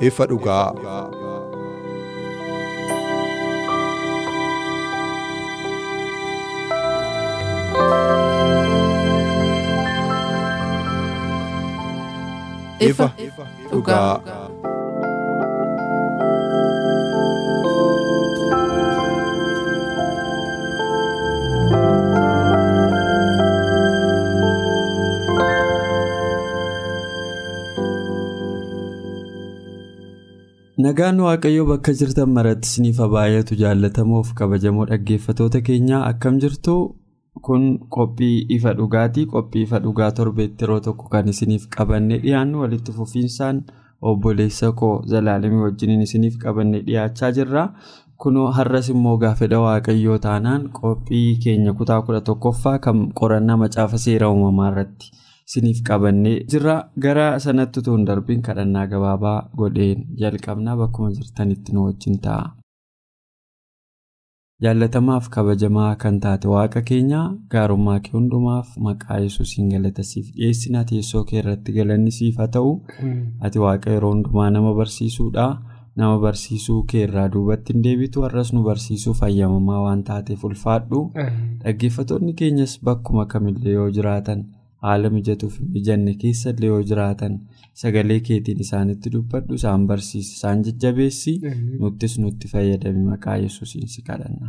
Ifa dhugaa. Ifa dhugaa. Nagaan Waaqayyoo bakka jirtan maratti isiniif baay'atu jaallatamoof kabajamoo dhaggeeffatoota keenyaa akkam jirtu kun qophii ifa dhugaatii qophii ifa dhugaa torbeetti yeroo tokko kan isiniif qabanne dhiyaannu walitti fufiinsaan obboleessa koo zalaalamii wajjiniin isiniif qabanne dhiyaachaa jirra. Kunoo har'as immoo gaafedha Waaqayyoo taanaan qophii keenya kutaa kudha tokkoffaa kan qorannaa macaafa seera uumamaa irratti. Isiniif qabannee jirra. Gara sanatti utuu hin darbiin kadhannaa gabaabaa godheen jalqabnaa bakkuma jirtanitti nu wajjin ta'a. jaallatamaaf kabajamaa kan taate waaqa keenya gaarummaa kee hundumaaf maqaa yesuusiin galata siif dhiyeessina teessoo kee irratti galanni siif haa ta'u. Ati waaqa yeroo hundumaa nama barsiisuudha. Nama barsiisuu kee irraa duubatti hin deebitu. Har'as nu barsiisuuf ayyamamaa waan taateef ulfaadhu. Dhaggeeffatoonni keenyas bakkuma kamillee yoo jiraatan. Haala mijatuuf mijanne keessa illee yoo jiraatan sagalee keetiin isaanitti dubbadhu isaan barsiisi isaan jajjabeessi nuttis nutti fayyadami maqaa yesuusiin si kadhanna.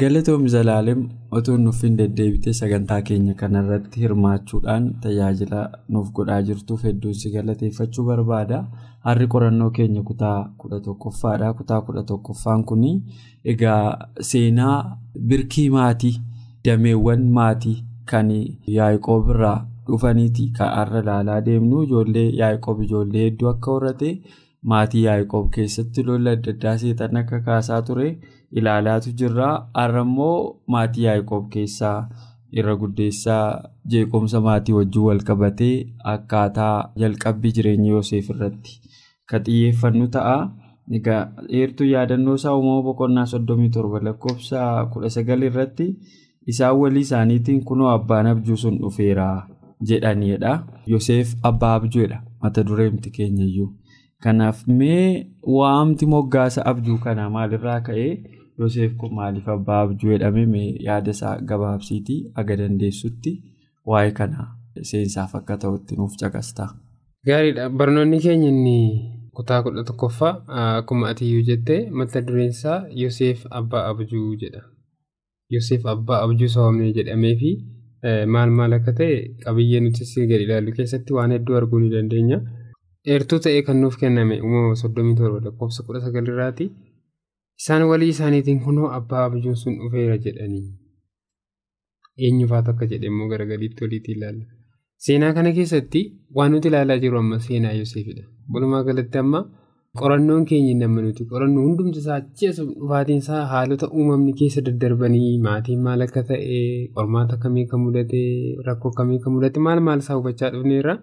galatoomii zalaalem otoo nuuf hin deddeebitee sagantaa keenya kanarratti hirmaachuudhaan tajaajila nuuf godhaa jirtuuf hedduun si galateeffachuu barbaada har'i qorannoo keenya kutaa kudha tokkoffaadha kutaa kudha tokkoffaan kun egaa seenaa birkii maatii. Dameewwan maatii kan yaa'ikoob irraa dhufaniiti kan har'a ilaalaa deemnu ijoollee yaa'ikoob ijoollee hedduu akka horate maatii yaa'ikoob keessatti lola adda addaa seetan akka kaasaa ture ilaalaatu jirra har'a immoo maatii yaa'ikoob keessaa irra guddeessaa jeequmsa maatii wal qabatee akkaataa jalqabbii jireenya yoseef irratti kan xiyyeeffannu ta'a. Egaa heertuu yaadannoo isaa uumama boqonnaa soddomii torba lakkoofsa kudha sagal irratti. Isaan walii isaaniitiin kunoo abbaan abjuu sun dhufeera jedhanidha. Yoseef abbaa abjuudha mata dureemti keenyayyuu. Kanaaf mee waamti moggaasa abjuu kanaa maalirraa ka'ee Yoseef kun maaliif abbaa abjuu jedhame mee yaada isaa gabaabsiitii aga dandeessutti waa'ee kana seensaaf akka ta'utti nuuf caqasta. Gaariidha. Barnoonni keenya inni kutaa kudha tokkoffaa akkuma atiyyuu jettee mata dureen isaa Yoseef abbaa abjuu jedha. Yoseef abbaa abjuu sababni jedhamee fi maal maal akka ta'e qabiyyee nuti gadi ilaallu keessatti waan hedduu arguu ni dandeenya. Eertuu ta'ee kan nuuf kenname uumama soddomii torba lakkoofsa kudha sagalirraati. Isaan walii isaaniitiin kunoo abbaa abjuun sun dhufeera jedhanii. Eenyufaatu akka jedhe immoo gara gadiitti waliitti ilaalla. Seenaa kana keessatti waan nuti ilaalaa jirru amma seenaa Yoseefidha. Walumaa galatti amma. Qorannoon keenya nama nuti qorannu hundumti isaa achi dhufaatiin isaa haalota uumamni keessa daddarbanii maatiin maal akka ta'e qormaata kamii kan mudate rakkoo kamii kan mudate maal maal isaa hubachaa dhufneerra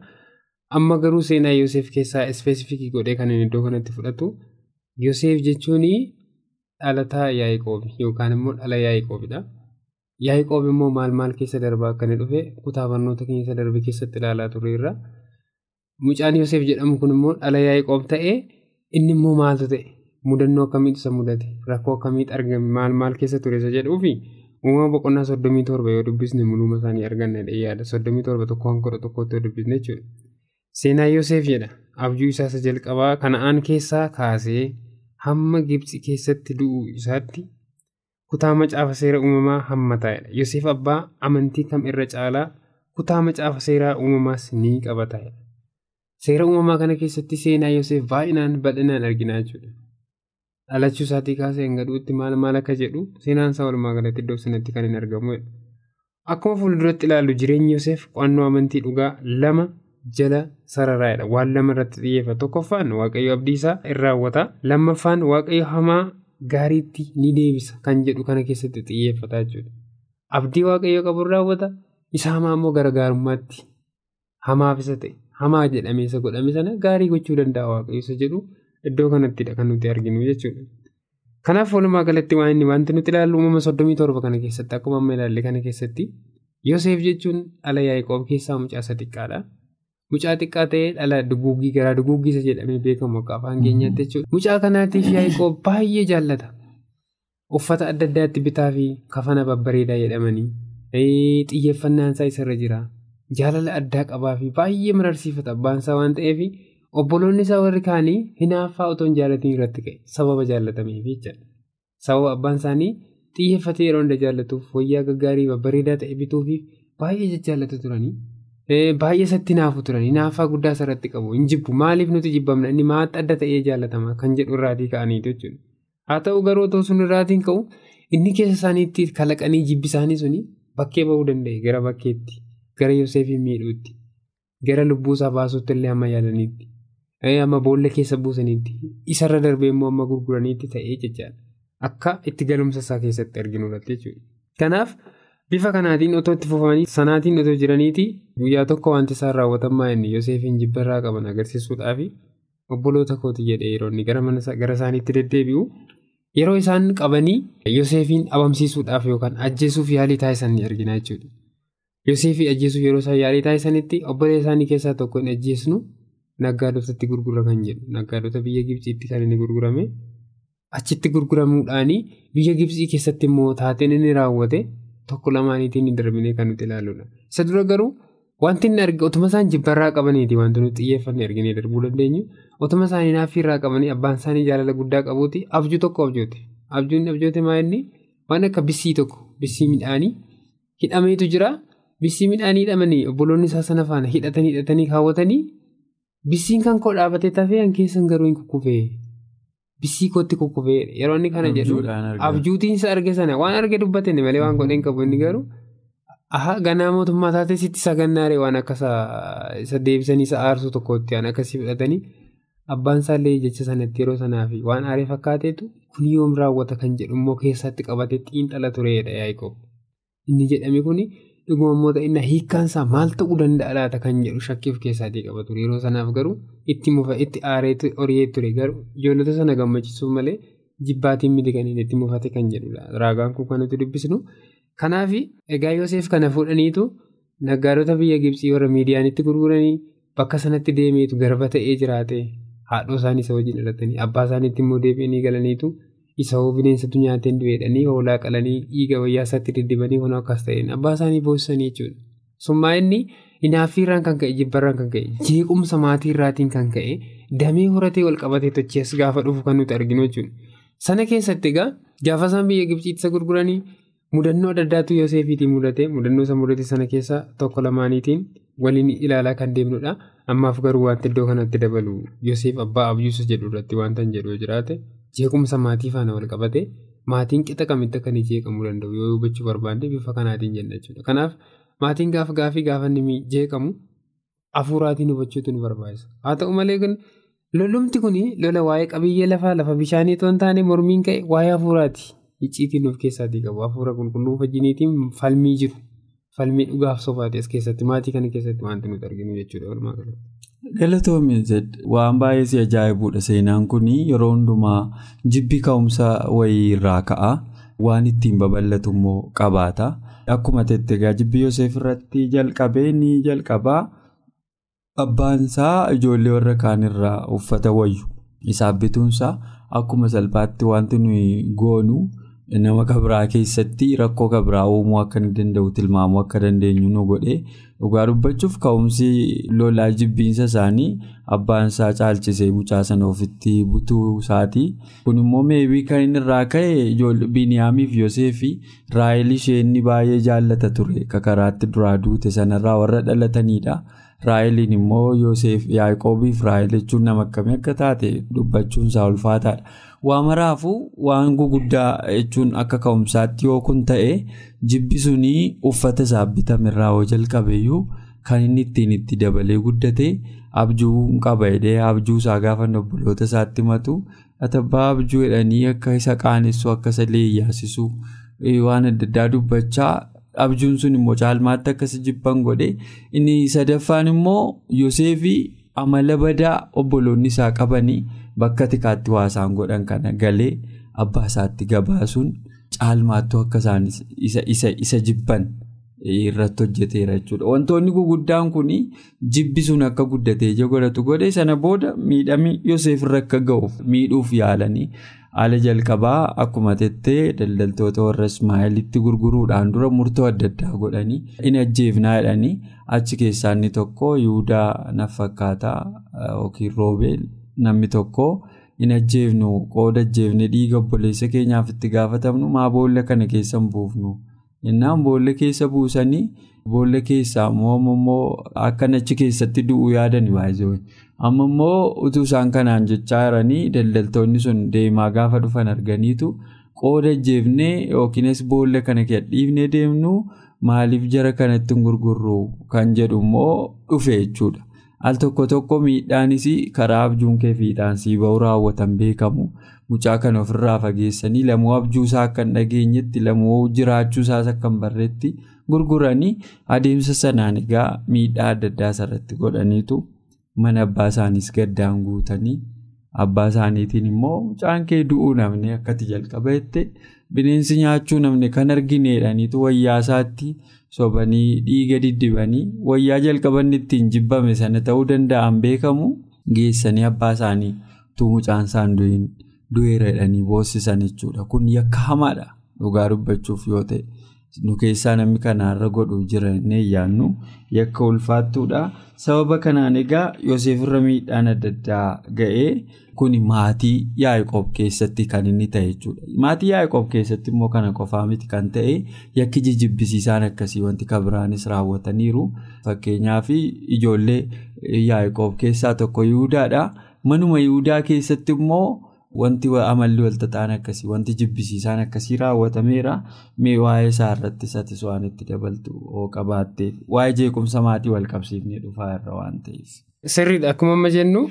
amma garuu seenaa Yoseef keessaa ispeesifikii godhee kan iddoo kanatti fudhatu Yoseef jechuun dhalataa Yaa'ikoobi yookaan immoo dhala Yaa'ikoobidha. Yaa'ikoob immoo maal maal keessa darbaa akka inni dhufe kutaa barnoota keessa darbe keessatti ilaalaa turreerra. Mucaan Yoseef jedhamu kun immoo dhala Yaa'ikoob ta'ee. Inni immoo maaltu ta'e mudannoo akkamiitu isa mudate rakkoo akkamiitu argame maal maal keessa ture isa jedhuufi uumama boqonnaa soddomii torba yoo dubbisne mul'uma isaanii arganna yaada soddomii torba tokkoon kudha tokkotti yoo dubbisne jechuudha. Seenaa Yoseef jedha abjuu isaa isa jalqabaa kana'aan keessaa kaasee hamma Gibxi keessatti du'uu isaatti kutaa macaafa seera uumamaa hamma taa'edha. Yoseef abbaa amantii kam irra caalaa kutaa macaafa seeraa uumamaas ni qabata. Seera uumamaa kana keessatti seenaa Yoseef baay'inaan bal'inaan arginaa jechuudha. dhalachuu isaatii kaasee hanga du'utti maal maal akka jedhu seenaan isaa walumaa galatti iddoo sanatti kan hin argamu. Akkuma fuulduratti ilaallu jireenyi Yoseef qo'annoo amantii dhugaa lama jala sararaadha. Waan lama irratti xiyyeeffata. Tokkoffaan waaqayyo abdii isaa in raawwata. Lammaffaan waaqayyo hamaa gaariitti ni deebisa kan jedhu kana keessatti xiyyeeffata jechuudha. Abdii waaqayyo qabu in raawwata. Isa hamaa immoo hamaaf isa ta'e hamaa jedhamee isa godhame sana gaarii gochuu danda'a waaqayyo isa jedhu iddoo kanattidha kan nuti arginu jechuudha. Kanaaf walumaa galatti waan inni wanti nuti ilaallu uumama soddomii torba kana keessatti akkuma amma ilaalle kana keessatti Yoseef jechuun dhala Yaaqoob keessaa mucaa isa xiqqaadha. Mucaa xiqqaa ta'ee dhala duguuggii garaa duguuggii isa jedhamee beekamu akka afaan keenyaatti jechuudha. Mucaa kanaatiif Yaaqoob baay'ee jaallata. Uffata adda addaatti bitaa fi kafana babbareedaa jedhamanii xiyyeeffannaan isaa isarra jira. Jaalala addaa qabaa fi baay'ee mararsiifata abbaan isaa waan ta'eef obboloonni isaa warri kaanii hinaaffaa otoo hin jaalatiin irratti ka'e sababa jaallatameef jechuudha. Sababa abbaan isaanii xiyyeeffatee yeroo hunda jaallatuuf wayyaa gaggaarii babbareedaa ta'e bituufi baay'ee jajjaallatu turanii. Baay'ee isatti naafu turanii naaffaa guddaa isarratti qabu hin jibbu maaliif nuti jibbamna inni maatti adda ta'ee jaallatama kan jedhu irraatii ka'aniitu jechuudha. Haa ta'u garuu otoo sun irraatiin ka'u inni keessa isaaniitti kalaqanii jibbi isaanii suni bakkee bahuu danda'e gara bakkeetti gara Yoseefiin miidhuutti gara lubbuusaa baasuutti illee amma yaalaniitti amma boolla keessa buusaniitti isarra darbee immoo amma gurguraniitti ta'ee jechaadha. Akka itti galumsa isaa keessatti arginu irratti jechuudha. Kanaaf bifa kanaatiin otoo itti fufanii sanaatiin otoo jiraniiti guyyaa tokko wanti isaan raawwatamaa inni Yoseefiin jibba irraa qaban agarsiisuudhaaf obboloota kooti jedhee yeroo inni gara isaaniitti deddeebi'u yeroo isaan qabanii Yoseefiin dhabamsiisuudhaaf yookaan ajjeesuuf yaalii taasisan ni argina jechuudha. Yoseefii ajjeesuuf yeroo isaan yaalii taasisanitti obbolee isaanii keessaa tokko hin ajjeesnu naggaadotatti gurgura kan jedhu naggaadota biyya Gibsiitti kan inni gurgurame. Achitti gurguramuudhaan biyya Gibsii keessatti immoo taateen inni raawwate tokko lamaaniitiin hin darbine kan nuti ilaalludha. Isa dura garuu wanti inni arge otuma isaan jibbarraa qabaniiti wanti nuti xiyyeeffannee arginee darbuu dandeenyu otuma isaanii naaffiirraa qabanii abbaan isaanii jaalala guddaa qabuuti abjuu tokko abjoote. Abjuun abjoote maa inni waan akka bissii tokko bissii midhaanii hidhameetu jira. Bissii midhaanii hidhamanii obboloonni isaa sana faana hidhatanii hidhatanii kaawwatanii bissiin kan koo dhaabatee tafee an keessan garuu hin kukkufee. Bissii kootti kukkufee yeroo inni kana jedhu abjuutiin isa arge sana waan arge dubbatenne malee waan godheen qabu inni garuu ganaa mootummaa taatee sitti sagannaaree waan akka isa deebisanii isa aarsuu tokkotti waan akkasii fudhatanii abbaan isaallee jecha sanatti yeroo sanaaf waan aaree fakkaateetu kun yoom raawwata kan jedhu immoo keessatti qabatee xiinxala tureedha Yaaqoob. Inni jedhame kuni dhuguma immoo inni hiikkaansaa maal ta'uu danda'a laata kan jedhu shakkii of keessaatii qaba ture. Yeroo sanaaf garuu itti mufa itti aaree horiyee ture. Garuu ijoollota sana gammachiisuuf malee jibbaatiin miti kan itti mufate kan jedhudha. Raagaan kun kan nuti dubbisnu. Kanaaf egaa Yoseef kana fuudhaniitu naggaadota biyya Gibsii warra miidiyaanitti gurguranii bakka sanatti deemeetu garba ta'ee jiraate. Haadhoo isaanii isa wajjin dhalatanii abbaa isaaniitti immoo deebi'anii galaniitu isa hoo bineensatu nyaateen du'eedhanii hoolaa qalanii dhiiga wayyaa isaatti diddibanii kun akkas ta'een abbaa isaanii boosisanii jechuudha. Summaa inni hinaaffiirraan kan ka'e jibbarraan kan ka'e jeequmsa maatiirraatiin kan ka'e damee horatee wal qabatee tochees gaafa dhufu kan nuti arginu jechuudha. Sana keessatti egaa gaafa isaan biyya Gibsiitti isa gurguranii mudannoo adda addaatu Yoosefiitiin mudate mudannoo isa mudate sana keessa tokko lamaaniitiin waliin ilaalaa kan deemnudha. Ammaaf garuu wanti iddoo kanatti dabalu Yoosef abbaa abjuusa jedhu irratti wanta hin jedhu jiraate jeequmsa maatii faana wal qabate maatiin qixa kamitti akka inni jeeqamuu danda'u yoo hubachuu barbaade bifa kanaatiin jenna jechuudha. Kanaaf maatiin gaafa gaafii gaafa inni jeeqamu hafuuraatiin hubachuutu nu barbaachisa. Haa ta'u malee lolumti kun lola waa'ee qabiyyee lafaa lafa bishaanii otoo hin taane mormiin ka'e waa'ee hafuuraati. Icciitiin of keessaatii qabu hafuura qulqulluu wajjiniitiin falmii jiru. Falmii dhugaaf sofaati as keessatti maatii kana keessatti wanti nuti arginu jechuudha. Galatoomii waan baay'ee si ajaa'ibuudha. Seenaan kun yeroo hundumaa jibbi ka'umsa wayii irraa ka'a. Waan ittiin babal'atu immoo qabaata. Akkuma tettegaa jibbi Yoseef irratti jalqabee ni jalqabaa abbaansaa ijoollee warra kaanirraa uffata wayyu. Isaaf bituunsaa akkuma salphaatti wanti nuyi goonu. Nama kabraa keessatti rakkoo kabraa uumuu akka inni danda'u tilmaamuu akka dandeenyu nu godhe dhugaa dubbachuuf ka'umsi lolaa jibbiinsa isaanii abbaan isaa caalchisee mucaa sana ofitti butuu isaati kun immoo meebii kan inni irraa ka'e biniyaamiif yoseefi raayil ishee inni baay'ee jaallata ture. Karaatti duraa duute sanarraa warra dhalatanidha Raaheliin immoo Yoseef Yaaqoobiif Raahel jechuun nama akkamii akka taate dubbachuun isaa ulfaataadha. Waa maraafuu waan guguddaa jechuun akka ka'umsaatti yoo kun ta'e jibbi sunii uffata isaa bitamerraa yoo jalqabeeyyuu kan inni ittiin itti dabalee guddate abjuu qaba jedhee abjuu isaa gaafa obboloota isaatti himatu atabbaa abjuu jedhanii akka isa qaanessu akka isa leeyyaasisu waan adda addaa dubbachaa abjuun sun immoo caalmaatti akkasi jibban godhe. Inni sadaffaan immoo Yoseefii amala badaa obboloonni isaa qabanii bakka tikaatti waasaan godhan kana galee abbaa isaatti gabaasuun caalmaattuu akka isaan isa jibban irratti hojjeteera jechuudha. Wantoonni guguddaan kun jibbi sun akka guddatee godhatu godhe sana booda miidhamni Yoseef irra akka ga'uuf miidhuuf yaalanii haala jalqabaa akkuma tettee daldaltoota warra Ismaa'eelitti gurguruudhaan dura murtoo adda addaa godhanii in ajjeefnaa jedhanii achi keessaa tokko Yihudaa na fakkaataa yookiin Roobeel namni tokko in ajjeefnu qooda ajjeefne dhiiga obboleessa keenyaaf itti gaafatamnu maa boolla kana keessa hin buufnu. Innaan boolla keessa buusanii boolla keessaa immoo akka achi keessatti du'uu yaadani baay'ee amma immoo utuu isaan kanaan jechaa jiranii daldaltoonni sun deemaa gaafa dhufan arganiitu qooda ajjeefnee yookiinis boolla kana dhiifnee deemnu maaliif jara kanatti gurgurru kan jedhu immoo dhufe jechuudha. Al tokko tokko miidhaanis karaa abjuun kee fiixaan sii ba'u raawwatan beekamu. Mucaa kana ofirraa fageessanii lamuu abjuusaa akka hin dhageenyetti lamuu jiraachuusaas akka hin barreetti gurguranii adeemsa sanaan egaa miidhaa adda addaa irratti godhaniitu mana abbaa isaaniis gaddaan guutanii abbaa isaaniitiin immoo mucaan kee du'uu namni akkati jalqaba jette bineensi nyaachuu namni kan argineedhaniitu wayyaa isaatti sobanii dhiiga diddibanii wayyaa jalqaban ittiin jibbame sana ta'uu danda'an beekamu geessanii abbaa isaanii tu mucaan isaan du'in. du'eera jedhanii boossisan jechuudha kun yakka hamaadha dhugaa dubbachuuf yoo ta'e nu keessaa namni kanaarra godhu jira inni yaannu yakka ulfaattuudha. Sababa kanaan egaa Yoseefirra miidhaan adda addaa ga'ee kun maatii Yaaqoob keessatti kan inni ta'e jechuudha. Maatii Yaaqoob keessatti immoo kana qofaa miti kan ta'e yakki jibbisiisaan akkasii wanti kabiraanis raawwataniiru. Fakkeenyaaf ijoollee Yaaqoob keessaa tokko Yihudaadha manuma Yihudaa keessatti immoo. Wanti amalli walxaxaan akkasii wanti jibbisiisaan akkasii raawwatameera mee waa'ee isaa irratti satis waan itti dabaltu oo qabaatteef waa'ee jeequmsa maatii wal qabsiifnee dhufaa irra waan ta'eef. Sirriidha. Akkuma amma jennu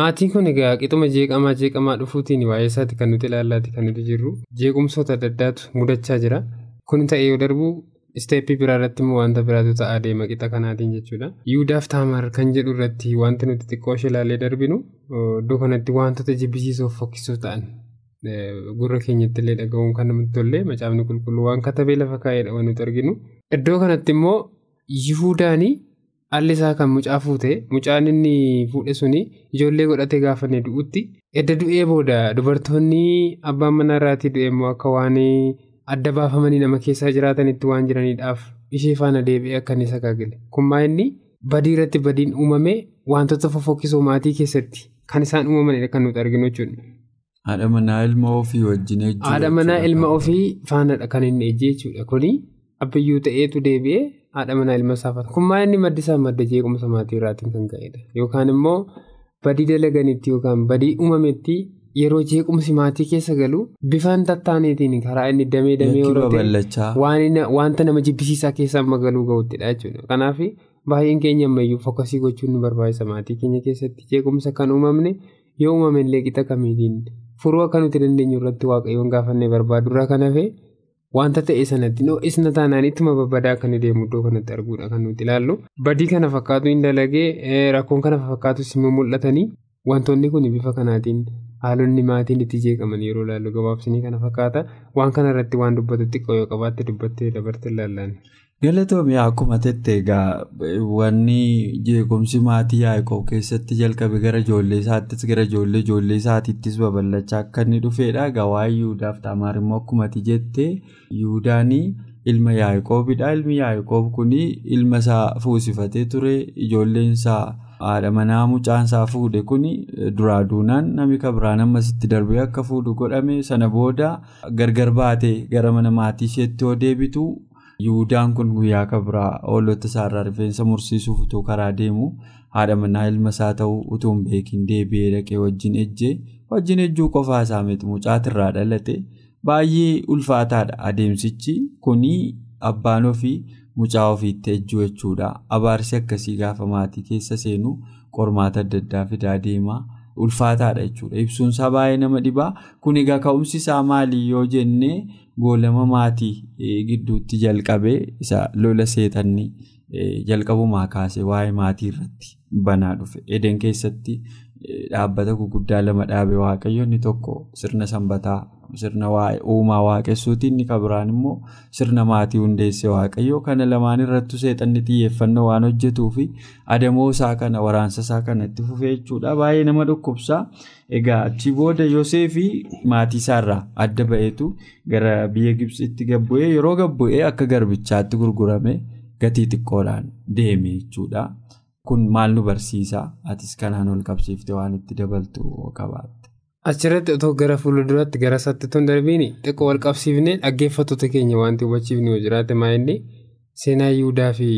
maatiin kun egaa qixuma jeeqamaa jeeqamaa dhufuutiin waa'ee isaati kan nuti ilaallaati kan nuti jirru. Jeequmsoota adda addaatu mudachaa jira. Kun ta'ee yoo darbu isteeppii biraa irratti immoo wanta biraatu ta'aa deema qixa kanaatiin jechuudha. Yihudaaf taamar kan jedhu irratti wanti nuti xiqqoo ilaalee darbinu iddoo kanatti wantoota jibbisiisoo fokkisoo ta'an gurra keenyatti illee dhaga'uun kan namatti tollee macaafni qulqulluu waan katabee lafa kaa'eedha waan nuti arginu. Iddoo kanatti immoo Yihudaanii alli isaa kan mucaa fuute mucaan inni fuudhe suni ijoollee godhatee gaafa du'utti edda du'ee booda dubartoonni abbaan manaa irraatii du'e immoo akka waan adda baafamanii nama keessaa jiraatanitti waan jiraniidhaaf ishee faana deebi'ee akka inni sagaagale kunmaa inni badii irratti badiin uumame wantoota fofokkisoo maatii keessatti kan isaan uumamanidha kan nuti arginu jechuudha. Haadha manaa ilma ofii wajjin ejjuu. Haadha manaa ilma ofii faanadha kan inni ejjee jechuudha kuni abbiyyuu ta'eetu deebi'ee haadha manaa ilma isaa faana kunmaa inni maddi isaa madda jeequmsa maatii irraatiin kan ka'edha yookaan immoo badii dalaganitti yookaan badii uumametti. Yeroo jeequmsi maatii keessa galu bifaan tattaaneetiin karaa inni damee damee horatee wanta nama jibbisiisaa keessa amma galuu ga'uttidha jechuudha. Kanaaf baay'een keenya ammayyuu fokkasii gochuun nu barbaachisa maatii keenya keessatti jeequmsa kan uumamne yoo uumame illee qixa kamiitiin furuu akka nuti dandeenyu irratti waaqayyoon gaafannee barbaadu irraa kan hafe wanta ta'e sanatti isna taanaan ittuma babbadaa kan deemu iddoo kanatti arguudha kan nuti ilaallu. Badii kana fakkaatu hin dalagee rakkoon kana fakkaatus immoo mul'atanii wantoonni kun bifa kanaatiin. haalonni maatiin itti jeeqaman yeroo ilaallu gabaabsinii kana fakkaata waan kana irratti waan dubbatu xiqqoo yoo qabaatte dubbattee dabarte ilaallaan. Galatoomii akkuma tette egaa wanni jeequmsi maatii Yaaqoob keessatti jalqabe gara ijoollee isaattis gara ijoollee ijoollee isaatiittis babal'achaa akka inni dhufedha. Egaa waa'ee Yihudaaf Taamaar immoo akkumatti jette Yihudaanii ilma Yaaqoobidha. Ilmi Yaaqoob kun ilma isaa fuusifatee ture ijoolleen isaa. Haadha manaa mucaan isaa fuudhe kun duraa duunaan namni kabiraan ammasitti darbee akka fuudhu godhame sana booda gargar baatee gara mana maatii isheetti yoo deebitu Yihuudaan kun guyyaa kabraa oolota isaarraa rifeensa mursiisuuf utuu karaa deemu haadha manaa ilma isaa ta'uu utuu hin beekin deebi'ee dhaqee wajjin ejjee wajjin ejjuu qofaa isaa miti mucaatirraa dhalate? Baay'ee ulfaataadha adeemsichi. Kunii abbaan ofii mucaa ofiitti ejjuu jechuudha. Abaarsi akkasii gaafa maatii keessa seenu qormaata adda addaa fidaa deemaa. ulfaataadha jechuudha. Ibsuunsaa baay'ee nama dhibaa kun egaa ka'umsi isaa maalii yoo jennee goolama maatii gidduutti jalqabee isa lola seexannii jalqabumaa kaasee waa'ee maatii irratti banaa dhufe. Eden keessatti dhaabbata gurguddaa lama dhaabe waaqayyo inni tokko sirna sanbataa sirna uumaa waaqessuuti inni kabiraan immoo sirna maatii hundeesse waaqayyo kana lamaan irrattu seexanni xiyyeeffannoo waan hojjetuu fi adamoo isaa kana waraansa isaa kana itti fufee jechuudha baay'ee nama dhukkubsaa egaa achi booda yoseefi maatii isaarraa adda ba'eetu gara biyya gibsitti gabbu'ee yeroo gabbu'ee akka garbichaatti gurgurame gatii xiqqoodhaan deeme jechuudha. Kun maal nu barsiisa atis kanaan ol qabsiifte waan itti dabaltu qabaatte. Achirratti otoo gara fuulduraatti gara isaatti hin darbiin xiqqoo wal qabsiifnee dhaggeeffattoota keenya wanti hubachiifne yoo jiraate maa'inni seenaa Yihudaa fi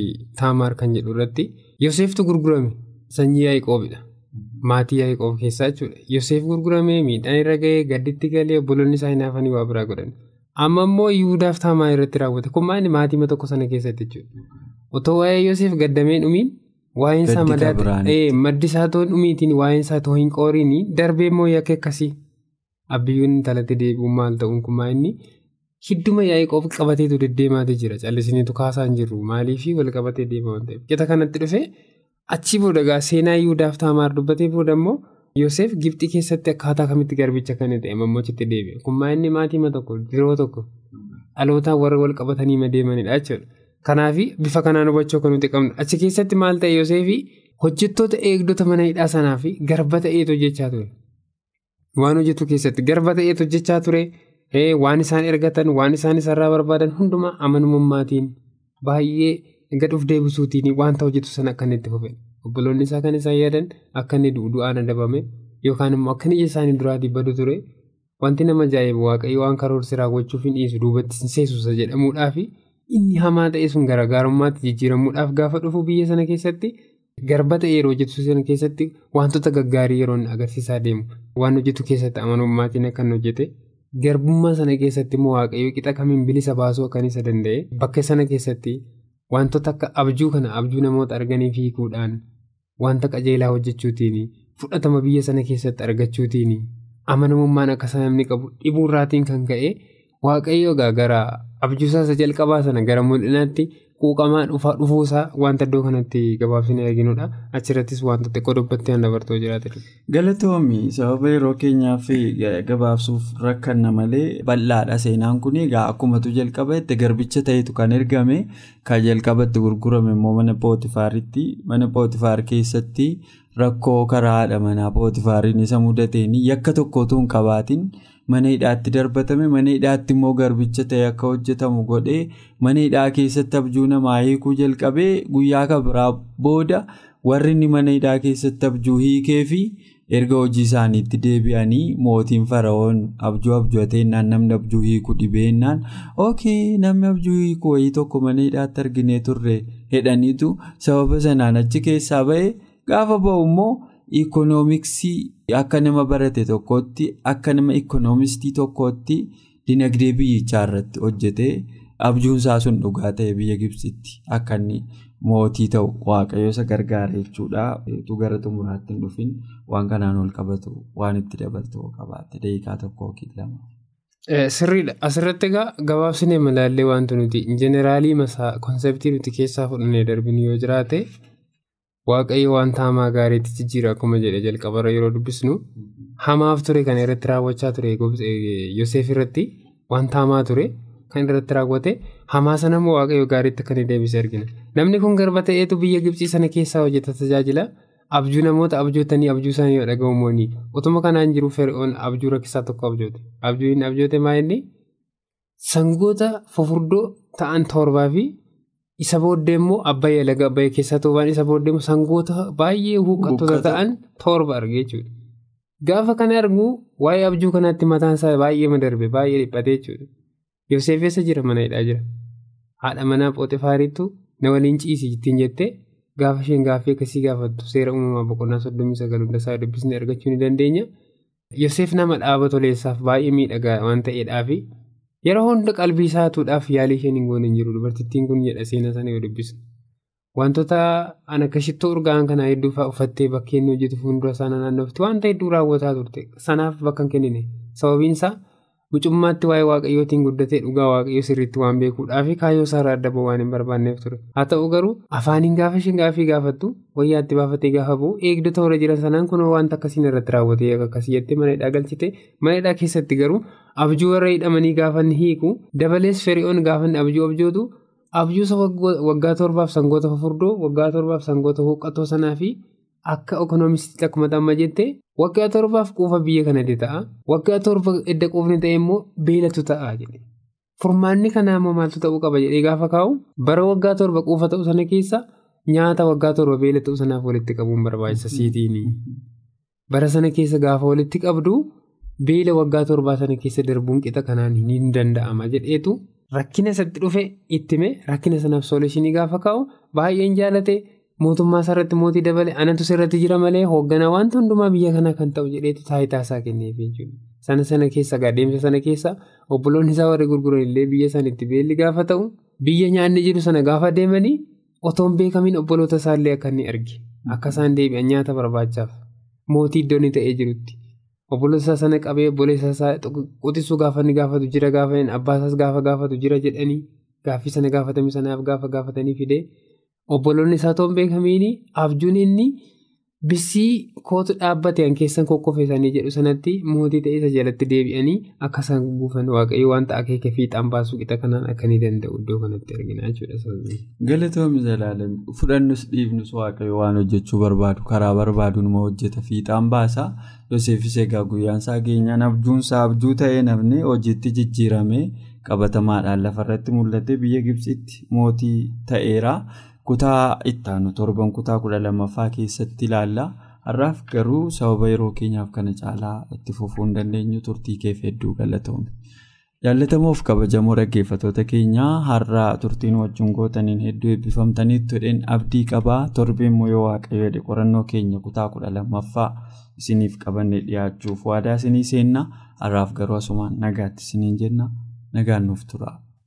Taamaar kan jedhu irratti Yoseeftu gurgurame sanyii Yaaqoobidha. Maatii Yaaqoob keessaa jechuudha. Yoseef gurguramee miidhaan irra gahee gadditti galee obboloonni isaa hinaafanii waa biraa godhan. Amma immoo Yihudaaf Taamaar irratti raawwate kun maatii tokko sana keessatti jechuudha. Otoo waa'ee Yoseef gaddamee dhumiin Waa'een isaa maddi isaa ta'uu dhumiitiin waa'een isaa ta'uu hin qooriin darbee immoo yakka akkasii? Abbiyyoon intalatti deebi'uun maal ta'uun kun inni? Hidduma Yaaqoob qabateetu deddeemaatee jira. Callisiniitu kaasaa hin jirru. Maaliifii wal qabatee deema waan ta'eef? Qixa kanatti dhufee achi booda gaa seenaa Yihudaaf Taamaar dubbatee booda immoo Yoseef Gibxii keessatti akkaataa kamitti garbicha kan ta'e mammochitti deebi'e? Kun inni maatii tokko? Yeroo tokko? Dhalootaan warra wal qabatanii deemanidha jechuudha. Kanaaf bifa kanaan hubachuu kan nuti qabnu achi keessatti maal ta'e Yoseefi hojjettoota eegdota mana hidhaa sanaa fi garba ta'eetu hojjechaa ture. Waan hojjetu keessatti garba ta'eetu hojjechaa ture waan isaan ergatan waan isaan isarraa barbaadan hundumaa amanumammaatiin baay'ee gadhuuf deebisuutiin wanta hojjetu sana akka itti fufe obboloonni isaa kan isaan yaadan akka inni du'aan adabame yookaan immoo akka ija isaanii duraatii badu ture wanti nama ajaa'ibu waaqayyo waan karoorsi raawwachuuf hin dhiisu duubatti seesuusa jedhamuudhaafi. Inni hamaa ta'e sun garaagarummaatti jijjiiramuudhaaf gaafa dhufu biyya sana keessatti garba ta'e yeroo hojjetu sana keessatti wantoota gaggaarii yeroo agarsiisaa deemu waan hojjetu keessatti amanummaatiin akkan hojjete garbummaa sana keessatti immoo waaqayyo qixa kamiin bilisa baasuu akkan isa danda'e bakka sana keessatti wantoota akka abjuu kana abjuu namoota arganii fiiguudhaan wanta qajeelaa hojjechuutiin fudhatama biyya sana keessatti argachuutiin amanamummaan akka namni qabu dhibuurraatiin kan ka'e. Waaqayyo gara abjuusaa isa jalqabaa sana gara mul'inaatti quuqamaa dhufuusaa wanta iddoo kanatti gabaabsinee arginudha. Achirrattis wanta xiqqoo dubbattee kan dabartoo jiraate. Galatoomi sababa yeroo keenyaaf gabaabsuuf rakkanna malee bal'aadha seenaan kun egaa akkumatu jalqabetti garbicha ta'etu kan ergame kan jalqabatti gurgurame immoo mana pootifaaritti mana pootifaar keessatti rakkoo karaa haadha manaa pootifaariin isa mudateen yakka tokkotu hin qabaatin. Mana hidhaatti darbatame mana hidhaatti immoo garbicha ta'e akka hojjetamu godhee mana hidhaa keessatti abjuu namaa hiikuu jalqabee guyyaa kabiraa booda warri inni mana hidhaa keessatti abjuu hiikee fi erga hojii isaaniitti deebi'anii mootiin fara'oon abjuu abjuuteennaan namni abjuu hiikuu dhibeennaan ookee namni abjuu hiikuu wayii tokko mana hidhaatti arginee turre jedhaniitu sababa sanaan achi keessaa ba'e gaafa ba'u immoo. Ikoonomiksii akka nama barate tokkootti akka nama ikoonomistii tokkootti dinagdee biyyichaa irratti hojjetee abjuunsaa sun dhugaa ta'e biyya Gibsitti akka inni mootii ta'u waaqayyo isa gargaara jechuudha. Tu gara xumuraatti hin dhufin waan kanaan ol qabatu waan itti dabaltu qabaatte daqiiqaa tokko yookiin lama. Sirriidha. Asirratti egaa gabaabsinee malaallee wanti nuti jeneraalii masaa konseptii nuti keessaa fudhannee darbinu yoo jiraate. Waaqayyo wanta hamaa gaariitti jijjiira akkuma jedhe jalqabarra yeroo dubbisnu hamaaf ture kan irratti raawwachaa ture Yoseef irratti wanta hamaa ture kan irratti raawwate hamaa sana immoo waaqayyo gaariitti akka inni deebisee argina. Namni kun garba ta'eetu biyya Gibsii sana keessaa hojjeta tajaajila abjuu namoota abjootanii abjuu isaanii yoo dhaga'umoonni utuma kanaan jiru Feri'oon abjuu rakkisaa tokko abjoote. Abjuu inni abjoote maa inni sangoota fufurdoo ta'an torbaa fi isa booddee immoo abbayya laga abbayya keessaa tuubaan isa booddee sangoota baay'ee huuqqattoota ta'an torba argee jechuudha. Gaafa kana argu waa'ee abjuu kanaatti mataan isaa baay'ee madarbe baay'ee dhiphatee jechuudha. Yoseef eessa jira mana hidhaa jira. haadha manaa Pooxifaariitu na waliin ciisii ittiin jettee gaafa isheen gaaffii akkasii gaafattu seera uumamaa boqonnaa soddomii sagal hundasaa dubbisnee argachuu ni dandeenya. Yoseef nama dhaaba toleessaaf baay'ee miidhagaa waan ta'eedhaaf yeroo hunda qalbii isaatuudhaaf yaalii isheen hin goone hin jiru. Dubartittiin kun jedha seenaa sana yoo dubbisu. Wantoota an akka shittoo urgaa'an kanaa hedduu fa'aa uffattee bakkeen hojjetu fuuldura sana naannofti. Wanta hedduu raawwataa turte. Sanaaf bakka hin kennine. Sababiin isaa mucummaatti waa'ee waaqayyootiin guddatee dhugaa waaqayyoo sirriitti waan beekuudhaa fi kaayyoo isaarraa adda ba'uu waan hin barbaanneef ture. Haa ta'u garuu afaaniin gaafa isheen gaaffii gaafattu wayyaatti baafatee gaafa bu'u eegdota warra jiran sanaan kun wanta akkasiin irratti raawwatee akkasii jettee manadhaa galchite. Manadhaa keessatti garuu abjuu warra hidhamanii gaafa hiiku. Dabalees feri'oon gaafa abjuu abjootu abjuusa waggaa torbaaf sangoota fufurdoo waggaa torbaaf sangoota huqqatoo sanaa fi akka ekonomistiitti akkuma amma jette waggaa torbaaf quufa biyya kanatti ta'a waggaa torba edda quufni ta'e immoo beelatu ta'a jedhe. Furmaanni kanaa immoo maaltu ta'uu qaba jedhee gaafa kaa'u bara waggaa torba quufa ta'u sana keessa nyaata waggaa torba beela ta'u sanaaf walitti qabuun barbaachisa siitiin bara sana keessa gaafa walitti qabdu beela waggaa torbaa sana keessa darbuun qixa kanaan ni danda'ama jedheetu. Rakkina isatti dhufe ittime rakkina sanaaf soolishinii gaafa kaa'u baay'een jaalate mootummaa isaarratti mootii dabale anatu sirratti jira malee hoogganaa wanta hundumaa biyya kanaa kan ta'u jedheetu taayitaa isaa kenneef. Sana sana keessa adeemsa sana keessa obboloonni isaa warri gurguran illee biyya isaaniitti beelli gaafa ta'u biyya nyaanni jiru sana gaafa deemanii otoon beekamiin obboloota isaallee akka inni arge akka isaan deebi'an nyaata barbaachaaf mootii iddoo inni ta'ee jirutti. Obboloota sana qabee obboleessa isaa quxisuu gaafa inni gaafatu jira gaafa abbaa isaas gaafa gaafatu jira jedhanii gaaffii sana gaafatame sanaaf gaafa gaafatanii fidee obboloonni isaa toon beekamiin abjuun inni bisii kootu dhaabbate an keessan kokkofeessanii jedhu sanatti mootii ta'ee isa jalatti deebi'anii akka isaan guufan waaqayyo wanta akeeka fiixaan baasuu qixa kanaan akka ni danda'u iddoo kanatti argina jechuudha. Galatoomii Zalaalam fudhannus dhiifnus waaqayyo waan hojjechuu barbaadu karaa barbaadu nama hojjeta fiixaan baasa. Yoseefis egaa guyyaan isaa geenyaan abjuunsaa abjuu ta'ee namni hojiitti jijjiiramee qabatamaadhaan lafarratti mul'ate biyya Gibsitti mootii ta'eera. Kutaa ittaanu torban kutaa kudha lammaffaa keessatti ilaalla. Har'aaf garuu sababa yeroo keenyaaf kana caalaa itti fufuu hin dandeenyu turtii keef hedduu galatoome. Jaallatamoof kabajamoo dhaggeeffattoota keenyaa har'a turtiin wajjin gootaniin hedduu eebbifamtaniitu jedheen abdii qabaa torbee immoo yoo waaqayyo jedhe qorannoo keenya kutaa kudha lammaffaa isiniif qabannee dhiyaachuuf waadaa isinii seenna har'aaf garuu asumaan nagaatti isiniin jenna nagaan nuuf tura.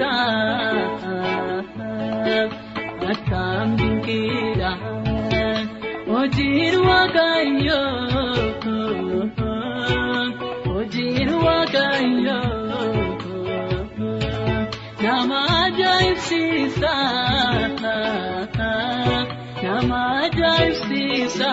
Ajaa'ibsiisa akkam dinqiidha hojiin waaqayyoo hojiin waaqayyoo. Nama ajaa'ibsiisa nama ajaa'ibsiisa